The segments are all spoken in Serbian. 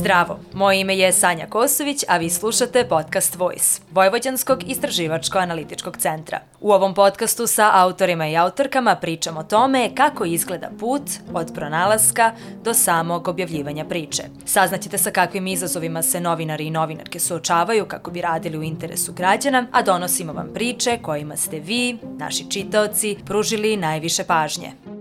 Zdravo, moje ime je Sanja Kosović, a vi slušate podcast Voice, Vojvođanskog istraživačko-analitičkog centra. U ovom podcastu sa autorima i autorkama pričam o tome kako izgleda put od pronalaska do samog objavljivanja priče. Saznaćete sa kakvim izazovima se novinari i novinarke suočavaju kako bi radili u interesu građana, a donosimo vam priče kojima ste vi, naši čitaoci, pružili najviše pažnje.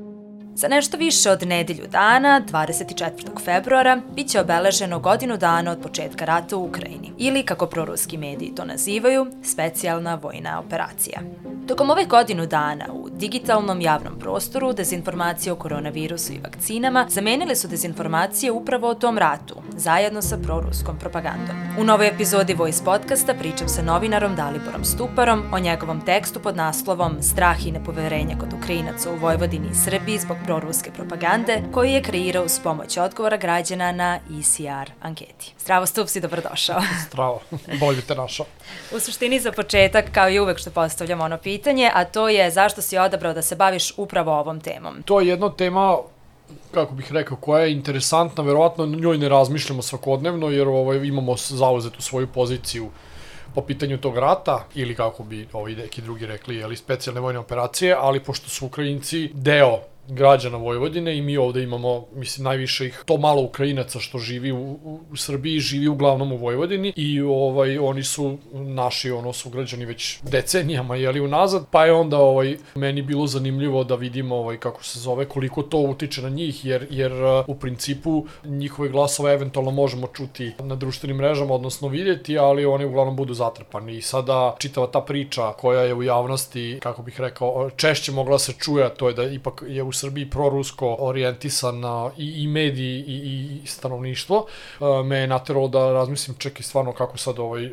Za nešto više od nedelju dana, 24. februara, bit će obeleženo godinu dana od početka rata u Ukrajini, ili, kako proruski mediji to nazivaju, specijalna vojna operacija. Tokom ove godinu dana u digitalnom javnom prostoru dezinformacije o koronavirusu i vakcinama zamenile su dezinformacije upravo o tom ratu, zajedno sa proruskom propagandom. U novoj epizodi Voice podcasta pričam sa novinarom Daliborom Stuparom o njegovom tekstu pod naslovom Strah i nepoverenje kod Ukrajinaca u Vojvodini i Srbiji zbog proruske propagande, koji je kreirao uz pomoć odgovora građana na ECR anketi. Zdravo Stupsi, dobrodošao. Zdravo, bolje te našao. U suštini za početak, kao i uvek što postavljam ono pitanje, a to je zašto si odabrao da se baviš upravo ovom temom? To je jedna tema kako bih rekao, koja je interesantna, verovatno njoj ne razmišljamo svakodnevno, jer ovaj, imamo zauzetu svoju poziciju po pitanju tog rata, ili kako bi ovi neki drugi rekli, jeli, specijalne vojne operacije, ali pošto su Ukrajinci deo građana Vojvodine i mi ovde imamo, mislim, najviše ih, to malo Ukrajinaca što živi u, u, u Srbiji, živi uglavnom u Vojvodini i ovaj, oni su naši, ono, su građani već decenijama, jeli, unazad, pa je onda ovaj, meni bilo zanimljivo da vidimo, ovaj, kako se zove, koliko to utiče na njih, jer, jer u principu njihove glasove eventualno možemo čuti na društvenim mrežama, odnosno vidjeti, ali oni uglavnom budu zatrpani. I sada čitava ta priča koja je u javnosti, kako bih rekao, češće mogla se čuje, to je da ipak je u Srbiji prorusko orijentisan i, i mediji i, i stanovništvo, me je nateralo da razmislim čekaj stvarno kako sad ovaj,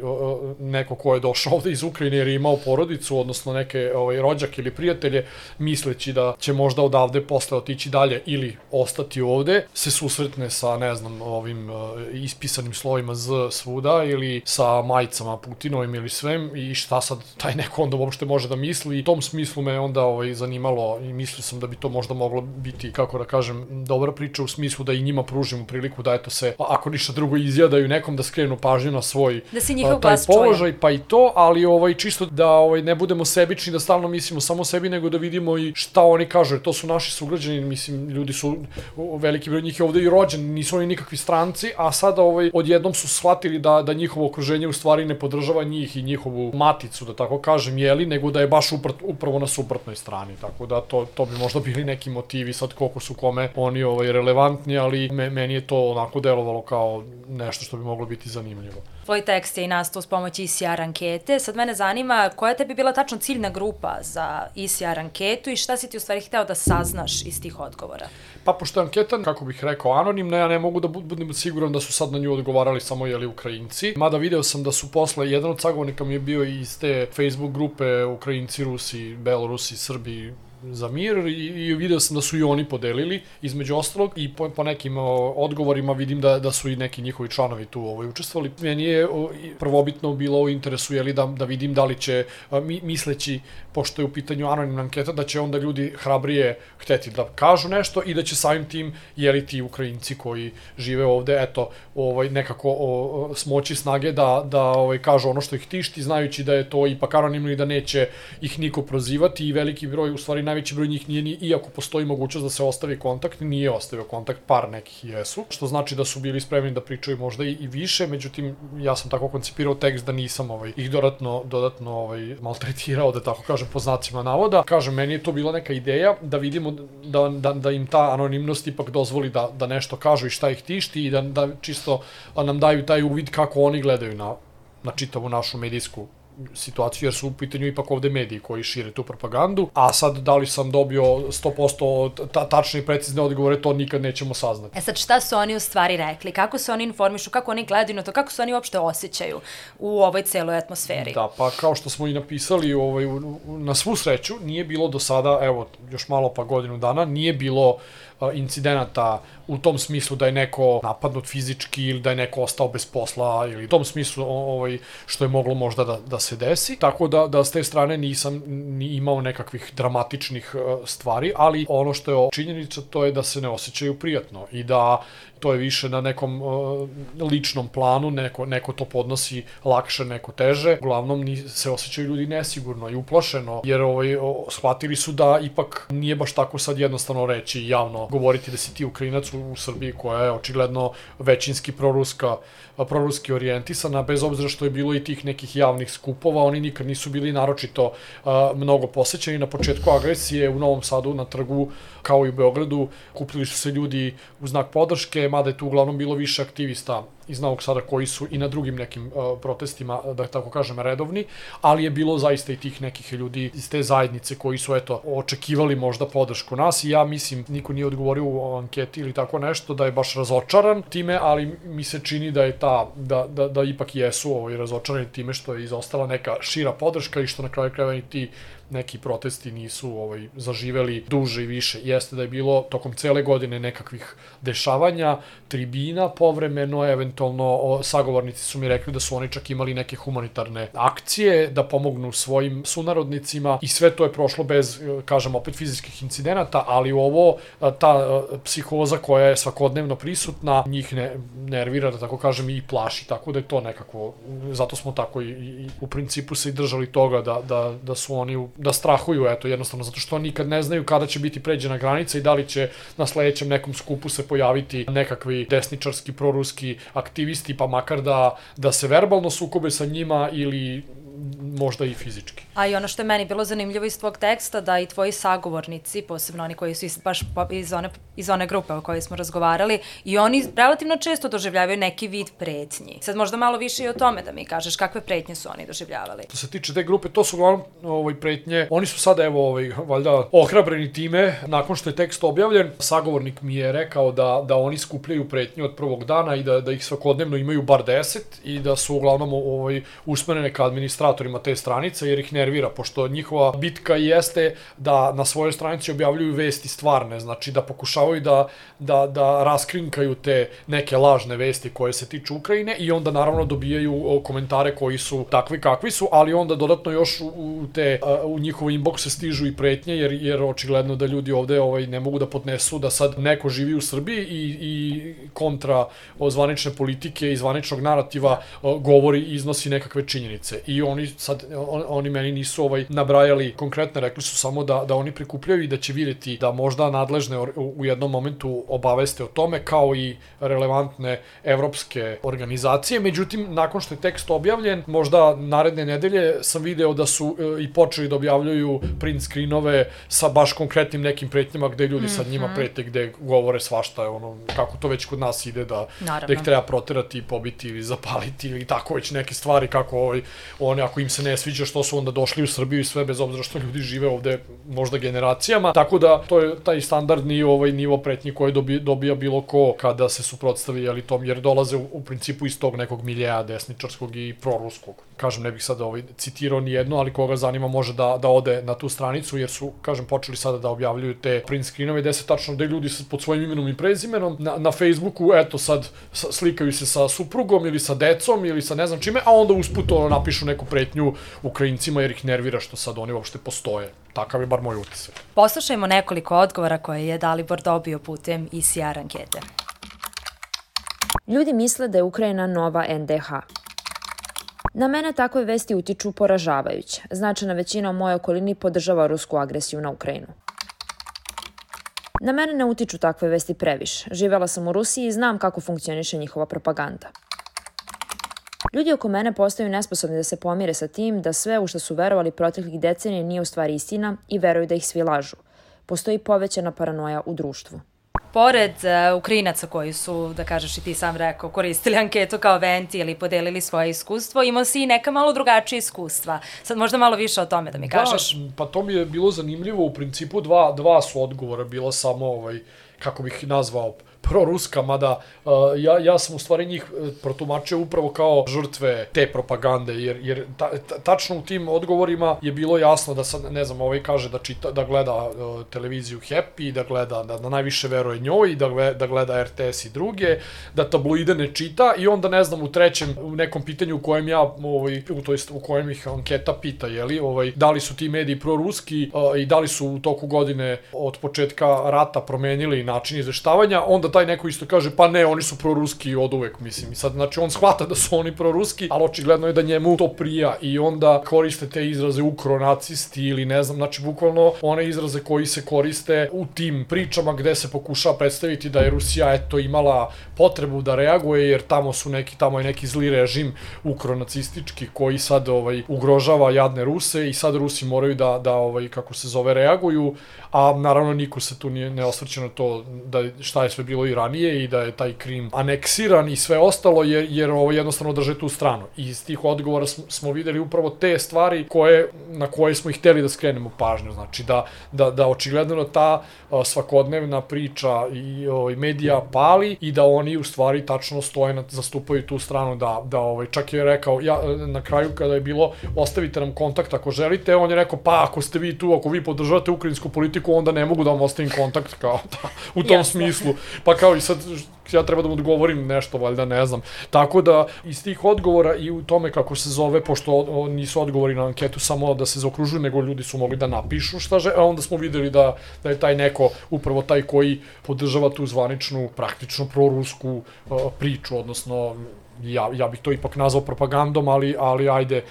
neko ko je došao ovde iz Ukrajine jer je imao porodicu, odnosno neke ovaj, rođake ili prijatelje, misleći da će možda odavde posle otići dalje ili ostati ovde, se susretne sa, ne znam, ovim ispisanim slovima Z svuda ili sa majicama Putinovim ili svem i šta sad taj neko onda uopšte može da misli. I u tom smislu me onda ovaj, zanimalo i mislio sam da bi to možda moglo biti, kako da kažem, dobra priča u smislu da i njima pružimo priliku da eto se, ako ništa drugo izjadaju nekom da skrenu pažnju na svoj da se njihov taj položaj, čuje. pa i to, ali ovaj čisto da ovaj ne budemo sebični, da stalno mislimo samo sebi, nego da vidimo i šta oni kažu, jer to su naši sugrađani, mislim, ljudi su, veliki broj njih je ovde i rođen, nisu oni nikakvi stranci, a sada ovaj, odjednom su shvatili da, da njihovo okruženje u stvari ne podržava njih i njihovu maticu, da tako kažem, jeli, nego da je baš uprat, upravo na suprotnoj strani, tako da to, to bi možda bili neki motivi, sad koliko su kome oni ovaj, relevantni, ali me, meni je to onako delovalo kao nešto što bi moglo biti zanimljivo. Tvoj tekst je i nastao s pomoći ICR ankete. Sad mene zanima koja tebi bila tačno ciljna grupa za ICR anketu i šta si ti u stvari hteo da saznaš iz tih odgovora? Pa pošto je anketa, kako bih rekao, anonimna, ja ne mogu da budem siguran da su sad na nju odgovarali samo jeli Ukrajinci. Mada video sam da su posle, jedan od sagovornika mi je bio iz te Facebook grupe Ukrajinci, Rusi, Belorusi, Srbi, za mir i, i video sam da su i oni podelili između ostalog i po, po nekim o, odgovorima vidim da, da su i neki njihovi članovi tu ovaj, učestvovali. Meni je o, prvobitno bilo u interesu jeli, da, da vidim da li će a, mi, misleći pošto je u pitanju anonimna anketa da će onda ljudi hrabrije hteti da kažu nešto i da će samim tim jeli ti Ukrajinci koji žive ovde eto ovaj nekako o, smoći snage da da ovaj kažu ono što ih tišti znajući da je to ipak anonimno i da neće ih niko prozivati i veliki broj u stvari najveći broj njih nije ni, iako postoji mogućnost da se ostavi kontakt, nije ostavio kontakt, par nekih jesu, što znači da su bili spremni da pričaju možda i, i više, međutim, ja sam tako koncipirao tekst da nisam ovaj, ih dodatno, dodatno ovaj, maltretirao, da tako kažem, po znacima navoda. Kažem, meni je to bila neka ideja da vidimo da, da, da im ta anonimnost ipak dozvoli da, da nešto kažu i šta ih tišti i da, da čisto nam daju taj uvid kako oni gledaju na, na čitavu našu medijsku situaciju, jer su u pitanju ipak ovde mediji koji šire tu propagandu, a sad da li sam dobio 100% ta, tačne i precizne odgovore, to nikad nećemo saznati. E sad, šta su oni u stvari rekli? Kako se oni informišu? Kako oni gledaju na to? Kako se oni uopšte osjećaju u ovoj celoj atmosferi? Da, pa kao što smo i napisali, ovaj, na svu sreću, nije bilo do sada, evo, još malo pa godinu dana, nije bilo incidenata u tom smislu da je neko napadnut fizički ili da je neko ostao bez posla ili u tom smislu ovaj, što je moglo možda da, da se desi. Tako da, da s te strane nisam ni imao nekakvih dramatičnih stvari, ali ono što je činjenica to je da se ne osjećaju prijatno i da to je više na nekom uh, ličnom planu, neko, neko to podnosi lakše, neko teže. Uglavnom ni, se osjećaju ljudi nesigurno i uplašeno, jer ovaj, o, shvatili su da ipak nije baš tako sad jednostavno reći javno, govoriti da si ti Ukrajinac u, u Srbiji koja je očigledno većinski proruska, proruski orijentisana, bez obzira što je bilo i tih nekih javnih skupova, oni nikad nisu bili naročito uh, mnogo posećeni. Na početku agresije u Novom Sadu na trgu, kao i u Beogradu, kupili su se ljudi u znak podrške, mada je tu uglavnom bilo više aktivista iz Novog Sada koji su i na drugim nekim uh, protestima, da tako kažem, redovni, ali je bilo zaista i tih nekih ljudi iz te zajednice koji su, eto, očekivali možda podršku nas i ja mislim, niko nije odgovorio u anketi ili tako nešto, da je baš razočaran time, ali mi se čini da je ta, da, da, da ipak jesu ovaj, razočarani time što je izostala neka šira podrška i što na kraju krajeva ti neki protesti nisu ovaj zaživeli duže i više. Jeste da je bilo tokom cele godine nekakvih dešavanja, tribina povremeno, eventualno o, sagovornici su mi rekli da su oni čak imali neke humanitarne akcije, da pomognu svojim sunarodnicima i sve to je prošlo bez, kažem, opet fizičkih incidenata, ali ovo, ta psihoza koja je svakodnevno prisutna, njih ne, nervira, da tako kažem, i plaši, tako da je to nekako, zato smo tako i, i u principu se i držali toga da, da, da su oni da strahuju, eto, jednostavno, zato što nikad ne znaju kada će biti pređena granica i da li će na sledećem nekom skupu se pojaviti nekakvi desničarski, proruski aktivisti, pa makar da, da se verbalno sukobe sa njima ili možda i fizički. A i ono što je meni bilo zanimljivo iz tvog teksta, da i tvoji sagovornici, posebno oni koji su iz, baš iz one, iz one grupe o kojoj smo razgovarali, i oni relativno često doživljavaju neki vid pretnji. Sad možda malo više i o tome da mi kažeš kakve pretnje su oni doživljavali. Što se tiče te grupe, to su uglavnom ovaj, pretnje. Oni su sada, evo, ovaj, valjda, ohrabreni time, nakon što je tekst objavljen, sagovornik mi je rekao da, da oni skupljaju pretnje od prvog dana i da, da ih svakodnevno imaju bar 10 i da su uglavnom ovaj, usmerene ka administratorima te stranice, jer ih ne nervira, pošto njihova bitka jeste da na svojoj stranici objavljuju vesti stvarne, znači da pokušavaju da, da, da raskrinkaju te neke lažne vesti koje se tiču Ukrajine i onda naravno dobijaju komentare koji su takvi kakvi su, ali onda dodatno još u, te, u njihove inboxe stižu i pretnje, jer, jer očigledno da ljudi ovde ovaj, ne mogu da podnesu da sad neko živi u Srbiji i, i kontra zvanične politike i zvaničnog narativa govori i iznosi nekakve činjenice. I oni sad, on, oni meni nisu ovaj nabrajali konkretno, rekli su samo da, da oni prikupljaju i da će videti da možda nadležne u jednom momentu obaveste o tome, kao i relevantne evropske organizacije. Međutim, nakon što je tekst objavljen, možda naredne nedelje sam video da su e, i počeli da objavljuju print screenove sa baš konkretnim nekim pretnjama gde ljudi mm -hmm. sad njima mhm. prete, gde govore svašta, ono, kako to već kod nas ide da, Naravno. da ih treba proterati, pobiti ili zapaliti ili tako već neke stvari kako ovaj, oni ako im se ne sviđa što su onda došli u Srbiju i sve bez obzira što ljudi žive ovde možda generacijama. Tako da to je taj standardni ovaj nivo pretnji koji dobija, dobija bilo ko kada se suprotstavi ali tom jer dolaze u, u principu iz tog nekog miljeja desničarskog i proruskog. Kažem ne bih sada ovaj citirao ni jedno, ali koga zanima može da da ode na tu stranicu jer su kažem počeli sada da objavljuju te print screenove gde se tačno da ljudi pod svojim imenom i prezimenom na, na Facebooku eto sad slikaju se sa suprugom ili sa decom ili sa ne znam čime, a onda usput ono napišu neku pretnju Ukrajincima jer ih nervira što sad oni uopšte postoje. Takav je bar moj utisak. Poslušajmo nekoliko odgovora koje je Dalibor dobio putem ICR ankete. Ljudi misle da je Ukrajina nova NDH. Na mene takve vesti utiču poražavajuće. Značajna većina u mojoj okolini podržava rusku agresiju na Ukrajinu. Na mene ne utiču takve vesti previše. Živela sam u Rusiji i znam kako funkcioniše njihova propaganda. Ljudi oko mene postaju nesposobni da se pomire sa tim da sve u što su verovali proteklih decenija nije u stvari istina i veruju da ih svi lažu. Postoji povećana paranoja u društvu. Pored uh, Ukrajinaca koji su, da kažeš i ti sam rekao, koristili anketu kao venti ili podelili svoje iskustvo, imao si i neka malo drugačija iskustva. Sad možda malo više o tome da mi kažeš. Da, pa to mi je bilo zanimljivo. U principu dva, dva su odgovora bila samo, ovaj, kako bih nazvao, proruska, mada uh, ja, ja sam u stvari njih uh, protumačio upravo kao žrtve te propagande, jer, jer ta, ta, tačno u tim odgovorima je bilo jasno da sad, ne znam, ovaj kaže da, čita, da gleda uh, televiziju Happy, da gleda, da, da najviše veruje njoj, da, da gleda RTS i druge, da tabloide ne čita i onda ne znam u trećem, u nekom pitanju u kojem ja, ovaj, u, to jest, u kojem ih anketa pita, jeli, ovaj, da li su ti mediji proruski uh, i da li su u toku godine od početka rata promenili način izveštavanja, onda taj neko isto kaže, pa ne, oni su proruski od uvek, mislim. I sad, znači, on shvata da su oni proruski, ali očigledno je da njemu to prija i onda koriste te izraze ukronacisti ili ne znam, znači, bukvalno one izraze koji se koriste u tim pričama gde se pokušava predstaviti da je Rusija, eto, imala potrebu da reaguje, jer tamo su neki, tamo je neki zli režim ukronacistički koji sad ovaj, ugrožava jadne Ruse i sad Rusi moraju da, da ovaj, kako se zove, reaguju, a naravno niko se tu nije, ne osvrće na to da šta je sve bilo i ranije i da je taj Krim aneksiran i sve ostalo jer, jer ovo jednostavno drže tu stranu. I iz tih odgovora smo, smo videli upravo te stvari koje, na koje smo ih hteli da skrenemo pažnju. Znači da, da, da očigledno ta svakodnevna priča i ovaj, medija pali i da oni u stvari tačno stoje, na, zastupaju tu stranu da, da ovaj, čak je rekao, ja, na kraju kada je bilo ostavite nam kontakt ako želite, on je rekao pa ako ste vi tu, ako vi podržavate ukrajinsku politiku, onda ne mogu da vam ostavim kontakt kao da, u tom Jasne. smislu. Pa kao i sad ja treba da mu odgovorim nešto, valjda ne znam. Tako da iz tih odgovora i u tome kako se zove, pošto nisu odgovori na anketu samo da se zaokružuju, nego ljudi su mogli da napišu šta že, a onda smo videli da, da je taj neko upravo taj koji podržava tu zvaničnu, praktično prorusku uh, priču, odnosno ja, ja bih to ipak nazvao propagandom, ali, ali ajde,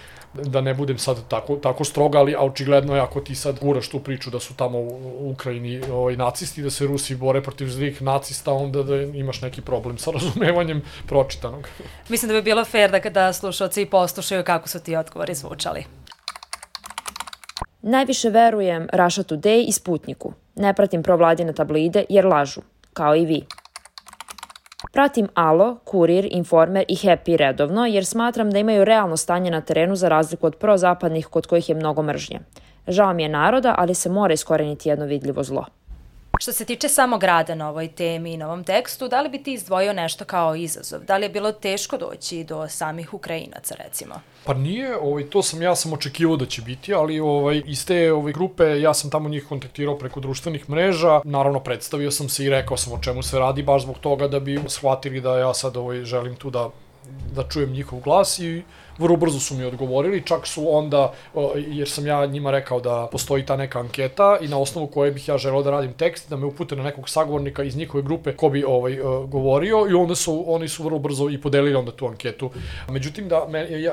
da ne budem sad tako, tako stroga, ali a očigledno je ako ti sad guraš tu priču da su tamo u Ukrajini ovaj, nacisti, da se Rusi bore protiv zlih nacista, onda da imaš neki problem sa razumevanjem pročitanog. Mislim da bi bilo fair da kada slušalci poslušaju kako su ti odgovori zvučali. Najviše verujem Russia Today i Sputniku. Ne pratim provladine tablide jer lažu, kao i vi. Pratim Alo, Kurir, Informer i Happy redovno jer smatram da imaju realno stanje na terenu za razliku od prozapadnih kod kojih je mnogo mržnje. Žao mi je naroda, ali se mora iskoreniti jedno vidljivo zlo. Što se tiče samog rada na ovoj temi i na ovom tekstu, da li bi ti izdvojio nešto kao izazov? Da li je bilo teško doći do samih Ukrajinaca, recimo? Pa nije, ovaj, to sam ja sam očekivao da će biti, ali ovaj, iz te ovaj, grupe ja sam tamo njih kontaktirao preko društvenih mreža, naravno predstavio sam se i rekao sam o čemu se radi, baš zbog toga da bi shvatili da ja sad ovaj, želim tu da, da čujem njihov glas i vrlo brzo su mi odgovorili, čak su onda, jer sam ja njima rekao da postoji ta neka anketa i na osnovu koje bih ja želeo da radim tekst, da me upute na nekog sagovornika iz njihove grupe ko bi ovaj, govorio i onda su, oni su vrlo brzo i podelili onda tu anketu. Međutim, da,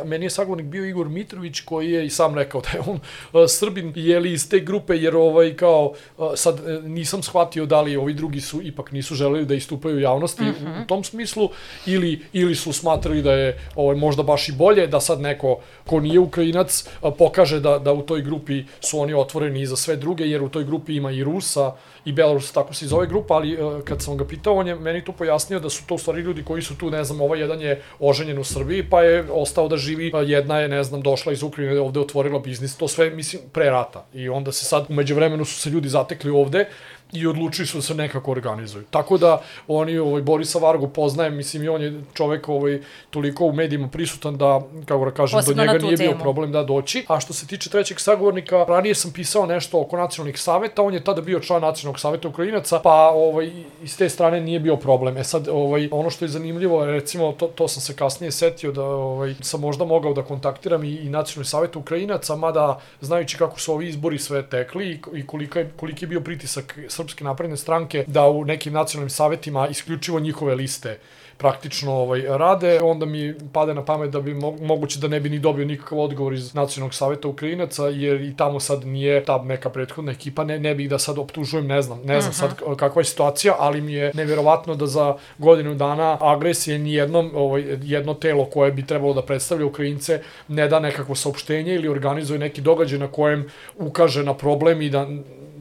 meni, je sagovornik bio Igor Mitrović koji je i sam rekao da je on Srbin je li iz te grupe jer ovaj kao sad e, nisam shvatio da li ovi drugi su ipak nisu želeli da istupaju u javnosti mm -hmm. u tom smislu ili ili su smatrali da je ovaj možda baš i bolje da sad neko ko nije Ukrajinac pokaže da, da u toj grupi su oni otvoreni i za sve druge, jer u toj grupi ima i Rusa i Belarus, tako se zove grupa, ali kad sam ga pitao, on je meni tu pojasnio da su to u stvari ljudi koji su tu, ne znam, ovaj jedan je oženjen u Srbiji, pa je ostao da živi, jedna je, ne znam, došla iz Ukrajine, ovde otvorila biznis, to sve, mislim, pre rata. I onda se sad, umeđu vremenu su se ljudi zatekli ovde, i odlučili su da se nekako organizuju. Tako da oni ovaj Borisa Vargu poznajem, mislim i on je čovek ovaj toliko u medijima prisutan da kako da kažem Posebno do njega nije temu. bio problem da doći. A što se tiče trećeg sagovornika, ranije sam pisao nešto oko nacionalnih saveta, on je tada bio član nacionalnog saveta Ukrajinaca, pa ovaj iz te strane nije bio problem. E sad ovaj ono što je zanimljivo, recimo to, to sam se kasnije setio da ovaj sam možda mogao da kontaktiram i, i nacionalni savet Ukrajinaca, mada znajući kako su ovi izbori sve tekli i, i kolika je, koliki je bio pritisak Srpske napredne stranke da u nekim nacionalnim savetima isključivo njihove liste praktično ovaj, rade, onda mi pade na pamet da bi mo moguće da ne bi ni dobio nikakav odgovor iz Nacionalnog saveta Ukrajinaca, jer i tamo sad nije ta neka prethodna ekipa, ne, ne bih da sad optužujem, ne znam, ne znam uh -huh. sad kakva je situacija, ali mi je neverovatno da za godinu dana agresije ni jednom, ovaj, jedno telo koje bi trebalo da predstavlja Ukrajince ne da nekakvo saopštenje ili organizuje neki događaj na kojem ukaže na problem i da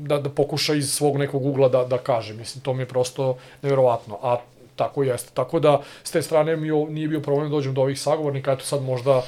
da, da pokuša iz svog nekog ugla da, da kaže. Mislim, to mi je prosto neverovatno. A tako jeste. Tako da, s te strane mi nije bio problem da dođem do ovih sagovornika, eto sad možda,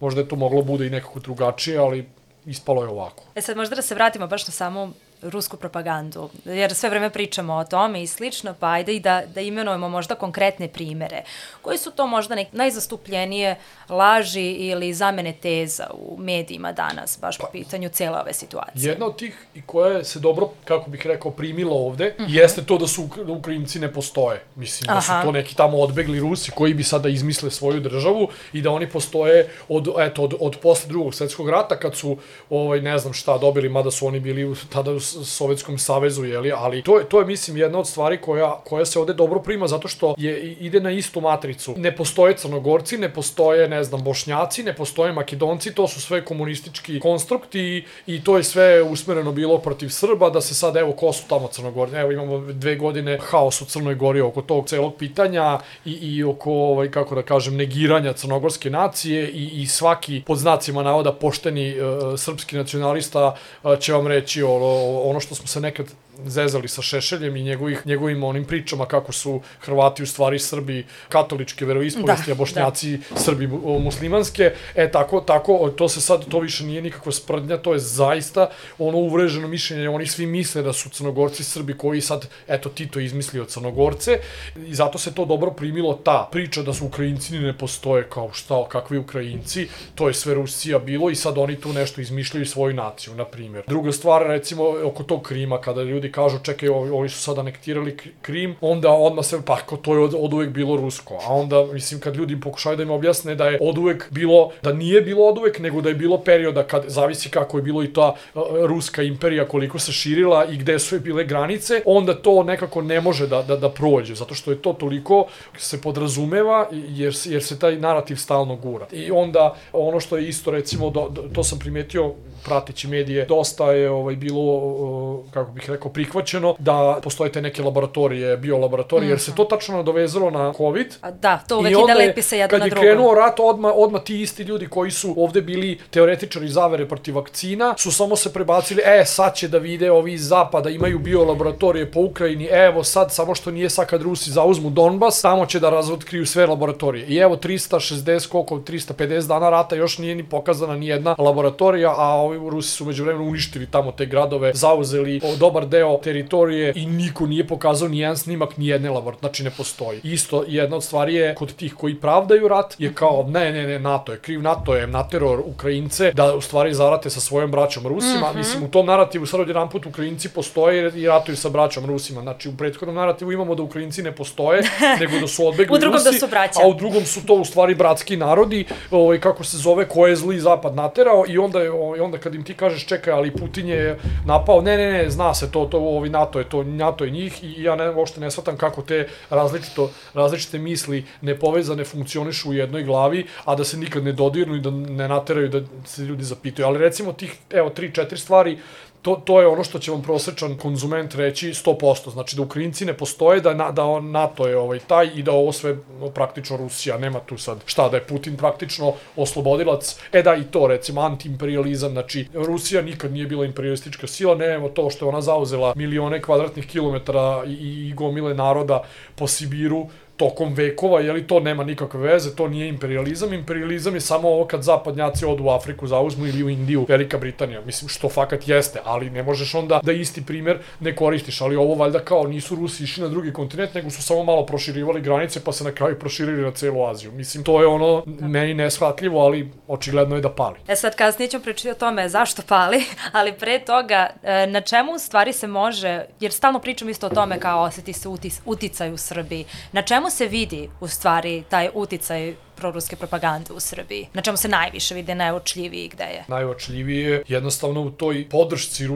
možda je to moglo bude i nekako drugačije, ali ispalo je ovako. E sad možda da se vratimo baš na samu rusku propagandu, jer sve vreme pričamo o tome i slično, pa ajde i da, da imenujemo možda konkretne primere. Koji su to možda nek, najzastupljenije laži ili zamene teza u medijima danas, baš po pa, pitanju cele ove situacije? Jedna od tih i koja se dobro, kako bih rekao, primila ovde, mhm. -huh. jeste to da su da Ukrajinci ne postoje. Mislim, Aha. da su to neki tamo odbegli Rusi koji bi sada izmisle svoju državu i da oni postoje od, eto, od, od posle drugog svetskog rata kad su, ovaj, ne znam šta, dobili, mada su oni bili tada Sovjetskom savezu, jeli, ali to je, to je, mislim, jedna od stvari koja, koja se ovde dobro prima, zato što je, ide na istu matricu. Ne postoje crnogorci, ne postoje, ne znam, bošnjaci, ne postoje makedonci, to su sve komunistički konstrukti i, to je sve usmereno bilo protiv Srba, da se sad, evo, ko su tamo crnogorci, evo, imamo dve godine haos u Crnoj Gori oko tog celog pitanja i, i oko, ovaj, kako da kažem, negiranja crnogorske nacije i, i svaki, pod znacima navoda, pošteni uh, srpski nacionalista uh, će vam reći ono, ono što smo se nekad zezali sa Šešeljem i njegovih, njegovim onim pričama kako su Hrvati u stvari Srbi katoličke veroispovesti, da, a Bošnjaci da. Srbi muslimanske. E, tako, tako, to se sad, to više nije nikakva sprdnja, to je zaista ono uvreženo mišljenje, oni svi misle da su crnogorci Srbi koji sad, eto, Tito izmislio crnogorce i zato se to dobro primilo ta priča da su Ukrajinci ne postoje kao šta, kakvi Ukrajinci, to je sve Rusija bilo i sad oni tu nešto izmišljaju svoju naciju, na primjer. Druga stvar, recimo, oko tog Krima, kada ljudi ljudi kažu čekaj ovi, ovi su sad anektirali Krim, onda odmah se pa to je od, od uvek bilo rusko. A onda mislim kad ljudi pokušaju da im objasne da je od uvek bilo da nije bilo od uvek, nego da je bilo perioda kad zavisi kako je bilo i ta uh, ruska imperija koliko se širila i gde su je bile granice, onda to nekako ne može da da da prođe zato što je to toliko se podrazumeva jer jer se taj narativ stalno gura. I onda ono što je isto recimo do, do, to sam primetio prateći medije dosta je ovaj bilo kako bih rekao prihvaćeno da postoje te neke laboratorije, biolaboratorije, mm. jer se to tačno nadovezalo na COVID. A da, to uvek ide lepi se jedno na drugo. Kad je krenuo rat, odma, odma ti isti ljudi koji su ovde bili teoretičari zavere protiv vakcina, su samo se prebacili, e, sad će da vide ovi iz zapada imaju biolaboratorije po Ukrajini, evo sad, samo što nije sad kad Rusi zauzmu Donbas, samo će da razotkriju sve laboratorije. I evo 360, koliko, 350 dana rata još nije ni pokazana ni jedna laboratorija, a ovi Rusi su među vremenu uništili tamo te gradove, zauzeli dobar deo deo teritorije i niko nije pokazao ni jedan snimak ni jedne laboratorije, znači ne postoji. Isto, jedna od stvari je kod tih koji pravdaju rat je kao ne, ne, ne, NATO je kriv, NATO je nateror Ukrajince da u stvari zarate sa svojom braćom Rusima. Mm -hmm. Mislim, u tom narativu sad jedan put Ukrajinci postoje i ratuju sa braćom Rusima. Znači, u prethodnom narativu imamo da Ukrajinci ne postoje, nego da su odbegli u drugom Rusi, da su braća. a u drugom su to u stvari bratski narodi, ovaj, kako se zove, ko je zli zapad naterao i onda, ovaj, onda kad im ti kažeš čekaj, ali Putin je napao, ne, ne, ne, zna se to, to ovi NATO je to, NATO je njih i ja ne, uopšte ne shvatam kako te različito, različite misli nepovezane funkcionišu u jednoj glavi, a da se nikad ne dodirnu i da ne nateraju da se ljudi zapitaju. Ali recimo tih, evo, tri, četiri stvari to, to je ono što će vam prosečan konzument reći 100%. Znači da Ukrajinci ne postoje, da, na, da NATO je ovaj taj i da ovo sve praktično Rusija, nema tu sad šta, da je Putin praktično oslobodilac. E da i to recimo antiimperializam, znači Rusija nikad nije bila imperialistička sila, ne evo to što je ona zauzela milione kvadratnih kilometara i, i gomile naroda po Sibiru, tokom vekova, je li to nema nikakve veze, to nije imperializam, imperializam je samo ovo kad zapadnjaci odu u Afriku, zauzmu ili u Indiju, Velika Britanija, mislim što fakat jeste, ali ne možeš onda da isti primer ne koristiš, ali ovo valjda kao nisu Rusi išli na drugi kontinent, nego su samo malo proširivali granice pa se na kraju proširili na celu Aziju. Mislim, to je ono da. meni neshvatljivo, ali očigledno je da pali. E sad kasnije ćemo pričati o tome zašto pali, ali pre toga e, na čemu stvari se može, jer stalno pričam isto o tome kao oseti se utis, uticaj u Srbiji, na čemu čemu se vidi u stvari taj uticaj proruske propagande u Srbiji? Na čemu se najviše vide, najočljiviji gde je? Najočljiviji je jednostavno u toj podršci,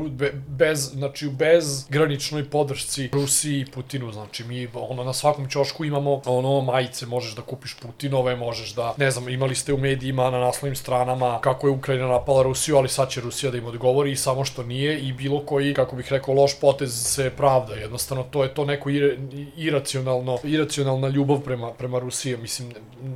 bez, znači bez graničnoj podršci Rusiji i Putinu. Znači mi ono na svakom ćošku imamo ono majice, možeš da kupiš Putinove, možeš da, ne znam, imali ste u medijima na naslovnim stranama kako je Ukrajina napala Rusiju, ali sad će Rusija da im odgovori i samo što nije i bilo koji, kako bih rekao, loš potez se pravda. Jednostavno to je to neko iracionalno, iracionalna ljubav prema, prema Rusiji. Mislim,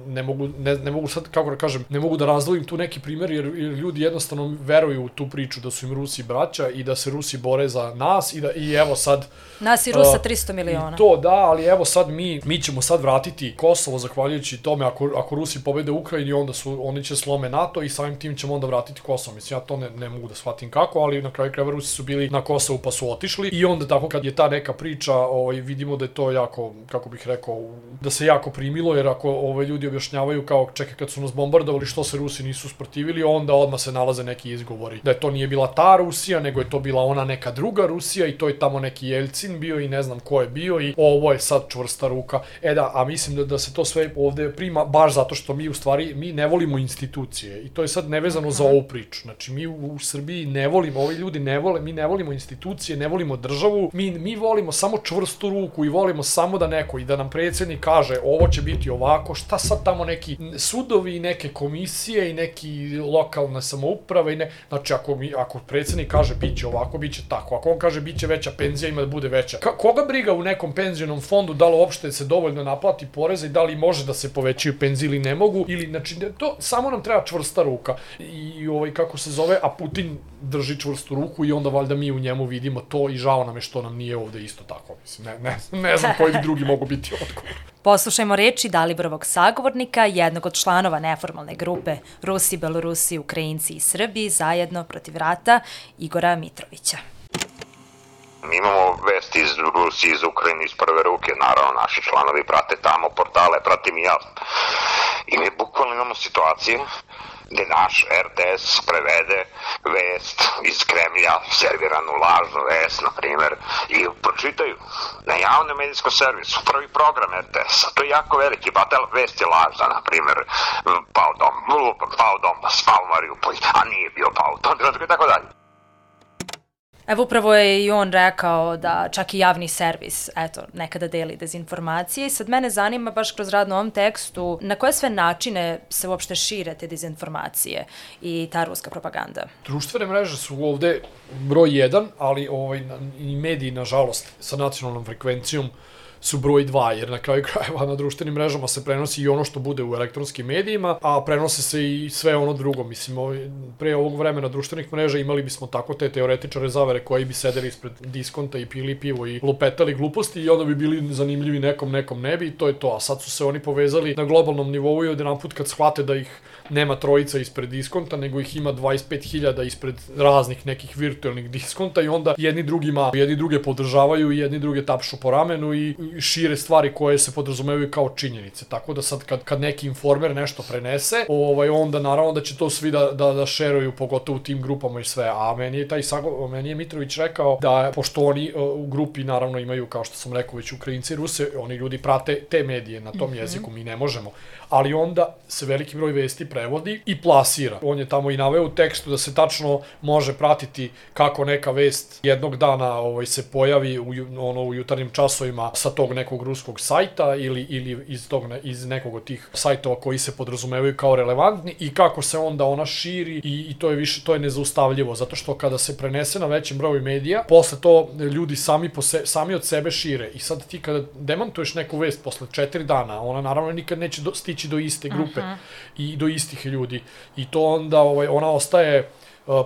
ne mogu mogu, ne, ne mogu sad, kako da kažem, ne mogu da razdvojim tu neki primer, jer, jer ljudi jednostavno veruju u tu priču da su im Rusi braća i da se Rusi bore za nas i da, i evo sad... Nas i Rusa uh, 300 miliona. To, da, ali evo sad mi, mi ćemo sad vratiti Kosovo zahvaljujući tome, ako, ako Rusi pobede Ukrajini, onda su, oni će slome NATO i samim tim ćemo onda vratiti Kosovo. Mislim, ja to ne, ne mogu da shvatim kako, ali na kraju krajeva Rusi su bili na Kosovu pa su otišli i onda tako kad je ta neka priča, ovaj, vidimo da je to jako, kako bih rekao, da se jako primilo, jer ako ovaj, ljudi objašnjavaju objašnjavaju kao čekaj kad su nas bombardovali što se Rusi nisu sprotivili, onda odmah se nalaze neki izgovori. Da je to nije bila ta Rusija, nego je to bila ona neka druga Rusija i to je tamo neki Jelcin bio i ne znam ko je bio i ovo je sad čvrsta ruka. E da, a mislim da, da se to sve ovde prima baš zato što mi u stvari, mi ne volimo institucije i to je sad nevezano za ovu priču. Znači mi u, u Srbiji ne volimo, ovi ljudi ne vole, mi ne volimo institucije, ne volimo državu, mi, mi volimo samo čvrstu ruku i volimo samo da neko i da nam predsednik kaže ovo će biti ovako, šta sad tamo neki sudovi i neke komisije i neki lokalne samouprave i ne, znači ako, mi, ako predsednik kaže biće ovako, biće tako, ako on kaže biće veća penzija, ima da bude veća. Ka, koga briga u nekom penzionom fondu da li uopšte se dovoljno naplati poreza i da li može da se povećaju penzije ili ne mogu, ili znači to samo nam treba čvrsta ruka i ovaj kako se zove, a Putin drži čvrstu ruku i onda valjda mi u njemu vidimo to i žao nam je što nam nije ovde isto tako. Mislim, ne, ne, ne znam koji drugi mogu biti odgovor. Poslušajmo reči Dalibrovog sagovornika, jednog od članova neformalne grupe Rusi, Belorusi, Ukrajinci i Srbi zajedno protiv rata, Igora Mitrovića. Mi imamo vesti iz Rusije, iz Ukrajine, iz prve ruke, naravno naši članovi prate tamo portale, pratim i ja. I mi bukvalno imamo situacije gde naš RTS prevede vest iz Kremlja, serviranu lažnu vest, na primer, i pročitaju na javnom medijskom servisu, prvi program RTS-a, to je jako veliki, ta vest je lažna, na primer, pao dom, pao dom, spao Mariupolj, a nije bio pao dom, tako dalje. Evo upravo je i on rekao da čak i javni servis, eto, nekada deli dezinformacije i sad mene zanima baš kroz rad na ovom tekstu na koje sve načine se uopšte šire te dezinformacije i ta ruska propaganda. Društvene mreže su ovde broj jedan, ali ovaj, i mediji, nažalost, sa nacionalnom frekvencijom su broj 2, jer na kraju krajeva na društvenim mrežama se prenosi i ono što bude u elektronskim medijima, a prenose se i sve ono drugo. Mislim, pre ovog vremena društvenih mreža imali bismo tako te teoretičare zavere koji bi sedeli ispred diskonta i pili pivo i lupetali gluposti i onda bi bili zanimljivi nekom, nekom ne bi i to je to. A sad su se oni povezali na globalnom nivou i od jedan put kad shvate da ih nema trojica ispred diskonta, nego ih ima 25.000 ispred raznih nekih virtualnih diskonta i onda jedni drugima, jedni druge podržavaju i jedni druge tapšu po ramenu i šire stvari koje se podrazumevaju kao činjenice. Tako da sad kad, kad neki informer nešto prenese, ovaj, onda naravno da će to svi da, da, da šeruju, pogotovo u tim grupama i sve. A meni je taj Sago, meni je Mitrović rekao da pošto oni uh, u grupi naravno imaju, kao što sam rekao, već Ukrajinci i Ruse, oni ljudi prate te medije na tom mm -hmm. jeziku, mi ne možemo ali onda se veliki broj vesti prevodi i plasira. On je tamo i naveo u tekstu da se tačno može pratiti kako neka vest jednog dana ovaj se pojavi u ono u jutarnjim časovima sa tog nekog ruskog sajta ili ili iz tog iz nekog od tih sajtova koji se podrazumevaju kao relevantni i kako se onda ona širi i, i to je više to je nezaustavljivo zato što kada se prenese na većem broju medija posle to ljudi sami po se, sami od sebe šire i sad ti kada demantuješ neku vest posle 4 dana ona naravno nikad neće do, stići do iste grupe uh -huh. i do istih ljudi. I to onda ovaj, ona ostaje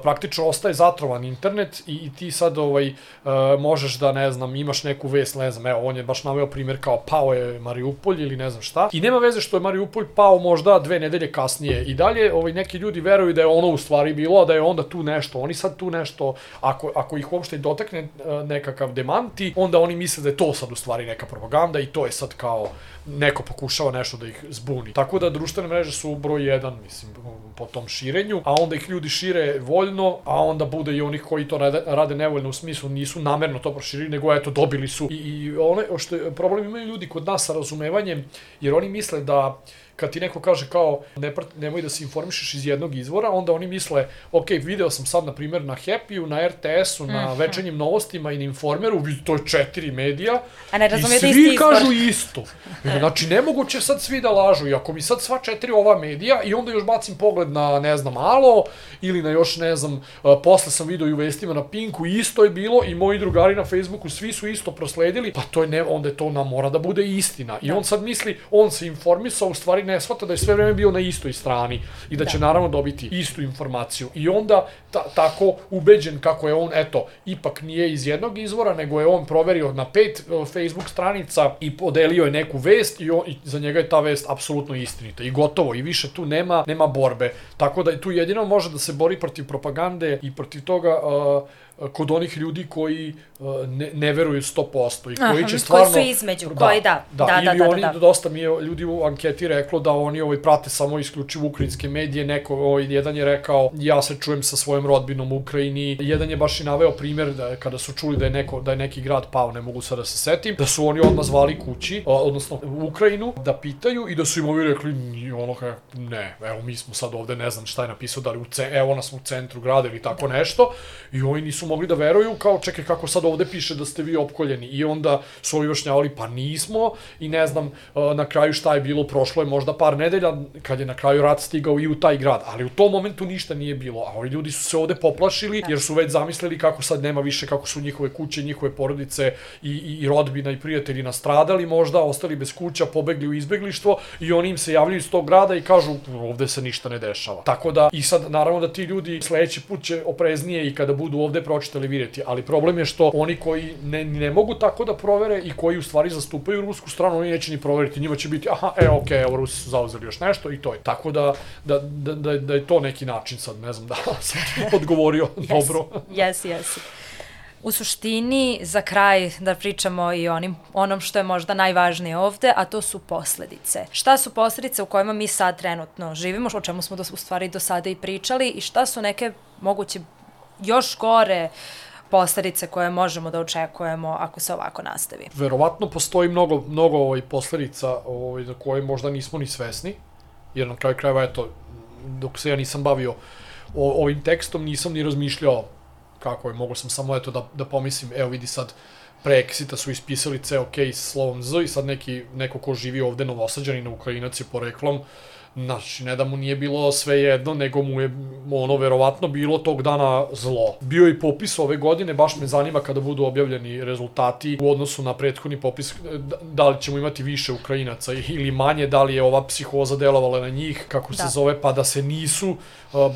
praktično ostaje zatrovan internet i, i ti sad ovaj uh, možeš da ne znam imaš neku vest ne znam evo on je baš naveo primer kao pao je Mariupolj ili ne znam šta i nema veze što je Mariupolj pao možda dve nedelje kasnije i dalje ovaj neki ljudi veruju da je ono u stvari bilo da je onda tu nešto oni sad tu nešto ako ako ih uopšte dotakne uh, nekakav demanti onda oni misle da je to sad u stvari neka propaganda i to je sad kao neko pokušava nešto da ih zbuni. Tako da društvene mreže su broj jedan, mislim, po tom širenju, a onda ih ljudi šire voljno, a onda bude i onih koji to rade, rade nevoljno u smislu nisu namerno to proširili, nego eto dobili su. I, i one, što je, problem imaju ljudi kod nas sa razumevanjem, jer oni misle da kad ti neko kaže kao ne, nemoj da se informišeš iz jednog izvora, onda oni misle, ok, video sam sad na primjer na Happy-u, na RTS-u, na mm -hmm. večernjim novostima i na Informeru, to je četiri medija, A ne i svi kažu isto. Znači, nemoguće sad svi da lažu, i ako mi sad sva četiri ova medija i onda još bacim pogled na, ne znam, Alo, ili na još, ne znam, posle sam video i u vestima na Pinku, isto je bilo i moji drugari na Facebooku, svi su isto prosledili, pa to je ne, onda je to nam mora da bude istina. I da. on sad misli, on se informisao, u stvari ne shvata da je sve vreme bio na istoj strani i da, da. će naravno dobiti istu informaciju. I onda ta, tako ubeđen kako je on, eto, ipak nije iz jednog izvora, nego je on proverio na pet e, Facebook stranica i podelio je neku vest i, on, i za njega je ta vest apsolutno istinita. I gotovo, i više tu nema, nema borbe. Tako da tu jedino može da se bori protiv propagande i protiv toga uh, kod onih ljudi koji uh, ne, ne veruju 100% i koji Aha, će stvarno... Koji su između, da, koji da. Da, da, ili da, da, oni, da, dosta mi je ljudi u anketi reklo da oni ovaj prate samo isključivo ukrajinske medije, neko ovaj jedan je rekao ja se čujem sa svojom rodbinom u Ukrajini. Jedan je baš i naveo primer da kada su čuli da je neko da je neki grad pao, ne mogu sada da se setim, da su oni odmah zvali kući, odnosno u Ukrajinu da pitaju i da su im ovi rekli ono kao ne, evo mi smo sad ovde, ne znam šta je napisao, da li u ce, evo nas u centru grada ili tako nešto i oni nisu mogli da veruju kao čekaj kako sad ovde piše da ste vi opkoljeni? I onda su ovi objašnjavali pa nismo. I ne znam na kraju šta je bilo, prošlo je možda par nedelja kad je na kraju rat stigao i u taj grad, ali u tom momentu ništa nije bilo, a ovi ljudi su se ovde poplašili jer su već zamislili kako sad nema više, kako su njihove kuće, njihove porodice i, i, i rodbina i prijatelji nastradali možda, ostali bez kuća, pobegli u izbeglištvo i oni im se javljaju iz tog grada i kažu ovde se ništa ne dešava. Tako da i sad naravno da ti ljudi sledeći put će opreznije i kada budu ovde pročitali videti, ali problem je što oni koji ne, ne mogu tako da provere i koji u stvari zastupaju rusku stranu, oni neće ni proveriti, njima će biti aha, e, okej, okay, evo Rusi su zauzeli još nešto i to je. Tako da, da, da, da, da je to neki način sad, ne znam da sam odgovorio yes. dobro. Jes, jes. U suštini, za kraj da pričamo i onim, onom što je možda najvažnije ovde, a to su posledice. Šta su posledice u kojima mi sad trenutno živimo, o čemu smo do, u stvari do sada i pričali i šta su neke moguće još gore posledice koje možemo da očekujemo ako se ovako nastavi? Verovatno postoji mnogo, mnogo ovaj posledica ovaj, za koje možda nismo ni svesni, jer na kraju krajeva, eto, dok se ja nisam bavio o, ovim tekstom, nisam ni razmišljao kako je, mogo sam samo eto da, da pomislim, evo vidi sad, pre Exita su ispisali ceo case slovom Z i sad neki, neko ko živi ovde novosađani na Ukrajinac je poreklom, Znači, ne da mu nije bilo sve jedno, nego mu je ono verovatno bilo tog dana zlo. Bio je i popis ove godine, baš me zanima kada budu objavljeni rezultati u odnosu na prethodni popis, da li ćemo imati više Ukrajinaca ili manje, da li je ova psihoza delovala na njih, kako da. se zove, pa da se nisu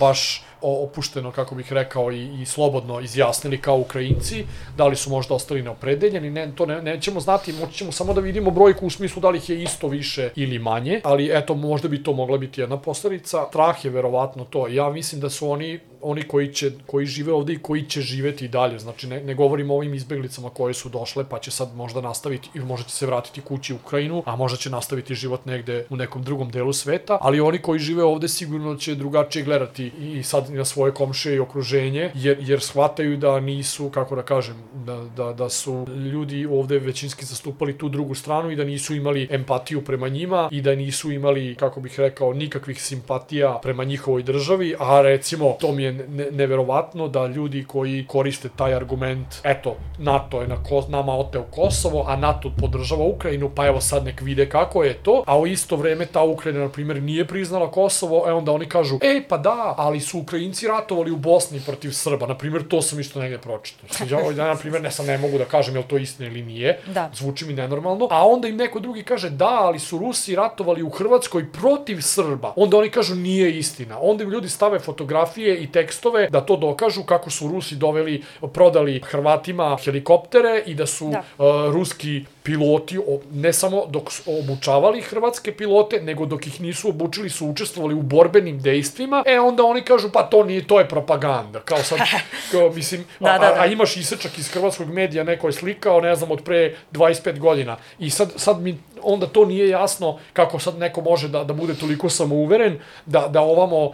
baš opušteno, kako bih rekao, i, i slobodno izjasnili kao Ukrajinci, da li su možda ostali neopredeljeni, ne, to ne, nećemo znati, moći ćemo samo da vidimo brojku u smislu da li ih je isto više ili manje, ali eto, možda bi to mogla biti jedna posledica. Strah je verovatno to. Ja mislim da su oni oni koji, će, koji žive ovde i koji će živeti i dalje. Znači, ne, ne govorimo o ovim izbeglicama koje su došle, pa će sad možda nastaviti i možda će se vratiti kući u Ukrajinu, a možda će nastaviti život negde u nekom drugom delu sveta, ali oni koji žive ovde sigurno će drugačije gledati i sad na svoje komšije i okruženje, jer, jer shvataju da nisu, kako da kažem, da, da, da su ljudi ovde većinski zastupali tu drugu stranu i da nisu imali empatiju prema njima i da nisu imali, kako bih rekao, nikakvih simpatija prema njihovoj državi, a recimo, to mi je ne, neverovatno da ljudi koji koriste taj argument, eto, NATO je na Kos, nama oteo Kosovo, a NATO podržava Ukrajinu, pa evo sad nek vide kako je to, a u isto vreme ta Ukrajina, na primjer, nije priznala Kosovo, e onda oni kažu, ej, pa da, ali su Ukrajinci ratovali u Bosni protiv Srba, na primjer, to sam isto negde pročitao. Ja, na primjer, ne sam ne mogu da kažem je to istina ili nije, da. zvuči mi nenormalno, a onda im neko drugi kaže, da, ali su Rusi ratovali u Hrvatskoj protiv Srba, onda oni kažu, nije istina. Onda im ljudi stave fotografije i tekstove da to dokažu kako su Rusi doveli, prodali Hrvatima helikoptere i da su da. Uh, ruski piloti, ne samo dok su obučavali hrvatske pilote, nego dok ih nisu obučili su učestvovali u borbenim dejstvima, e onda oni kažu pa to nije, to je propaganda. Kao sad, kao, mislim, da, da, da. A, a imaš isečak iz hrvatskog medija, neko je slikao, ne znam, od pre 25 godina. I sad, sad mi onda to nije jasno kako sad neko može da, da bude toliko samouveren, da, da ovamo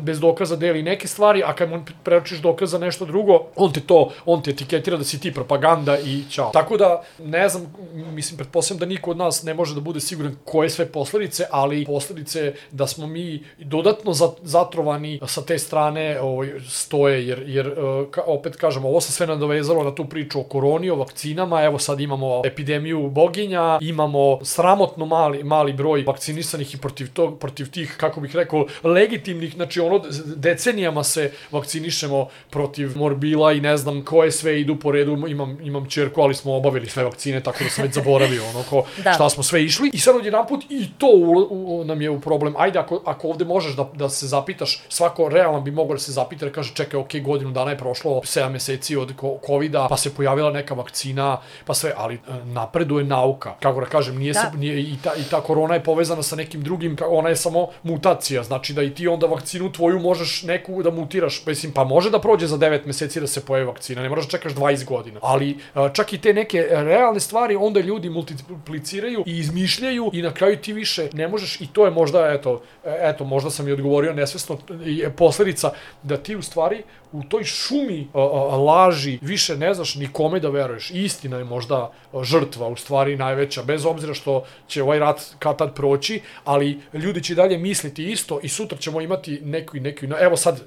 bez dokaza deli neke stvari, a kad mu preočiš dokaza nešto drugo, on te to, on te etiketira da si ti propaganda i čao. Tako da, ne znam, mislim, pretpostavljam da niko od nas ne može da bude siguran koje sve posledice, ali posledice da smo mi dodatno zatrovani sa te strane ovaj, stoje, jer, jer ka, opet kažem, ovo se sve nadovezalo na tu priču o koroni, o vakcinama, evo sad imamo epidemiju boginja, imamo sramotno mali, mali broj vakcinisanih i protiv, tog, protiv tih, kako bih rekao, legitimnih, znači ono, decenijama se vakcinišemo protiv morbila i ne znam koje sve idu po redu, imam, imam čerku, ali smo obavili sve vakcine, tako da sam već zaboravio ono ko, da. šta smo sve išli i sad odjedan put i to u, u, nam je u problem. Ajde, ako, ako ovde možeš da, da se zapitaš, svako realan bi mogao da se zapita da kaže čekaj, ok, godinu dana je prošlo, 7 meseci od covida, pa se pojavila neka vakcina, pa sve, ali e, napreduje nauka. Kako da kažem, nije da. se, nije, i, ta, i ta korona je povezana sa nekim drugim, ona je samo mutacija, znači da i ti onda vakcinu tvoju možeš neku da mutiraš, mislim, pa može da prođe za 9 meseci da se pojavi vakcina, ne moraš da čekaš 20 godina, ali a, čak i te neke realne stvari onda ljudi multipliciraju i izmišljaju i na kraju ti više ne možeš i to je možda, eto, eto možda sam i odgovorio nesvesno, je posledica da ti u stvari u toj šumi a, a, laži više ne znaš ni kome da veruješ. Istina je možda žrtva u stvari najveća, bez obzira što će ovaj rat kad tad proći, ali ljudi će dalje misliti isto i sutra ćemo imati neku i neku, evo sad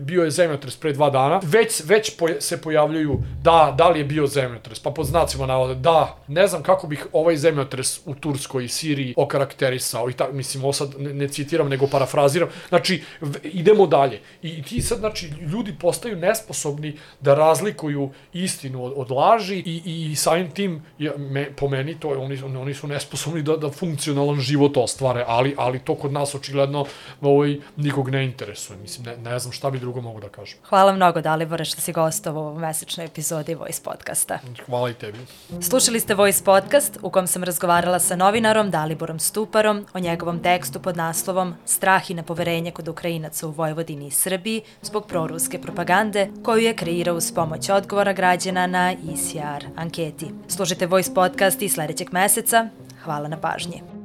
bio je zemljotres pre dva dana, već, već poje, se pojavljuju da, da li je bio zemljotres, pa pod znacima navode, da, ne znam kako bih ovaj zemljotres u Turskoj i Siriji okarakterisao i tako, mislim, ovo sad ne, ne citiram, nego parafraziram, znači, idemo dalje. I ti sad, znači, ljudi postaju nesposobni da razlikuju istinu od, od laži i, i samim tim, ja, me, po meni, to, oni, oni su nesposobni da, da funkcionalan život ostvare, ali, ali to kod nas očigledno ovaj, nikog ne interesuje. Mislim, ne, ne znam šta bi drugo mogu da kažem. Hvala mnogo Dalibore što si gostovao u mesečnoj epizodi Voice podcasta. Hvala i tebi. Slušali ste Voice podcast u kom sam razgovarala sa novinarom Daliborom Stuparom o njegovom tekstu pod naslovom Strah i nepoverenje kod Ukrajinaca u Vojvodini i Srbiji zbog proruske propagande koju je kreirao uz pomoć odgovora građana na ICR anketi. Slušajte Voice podcast i sledećeg meseca. Hvala na pažnji.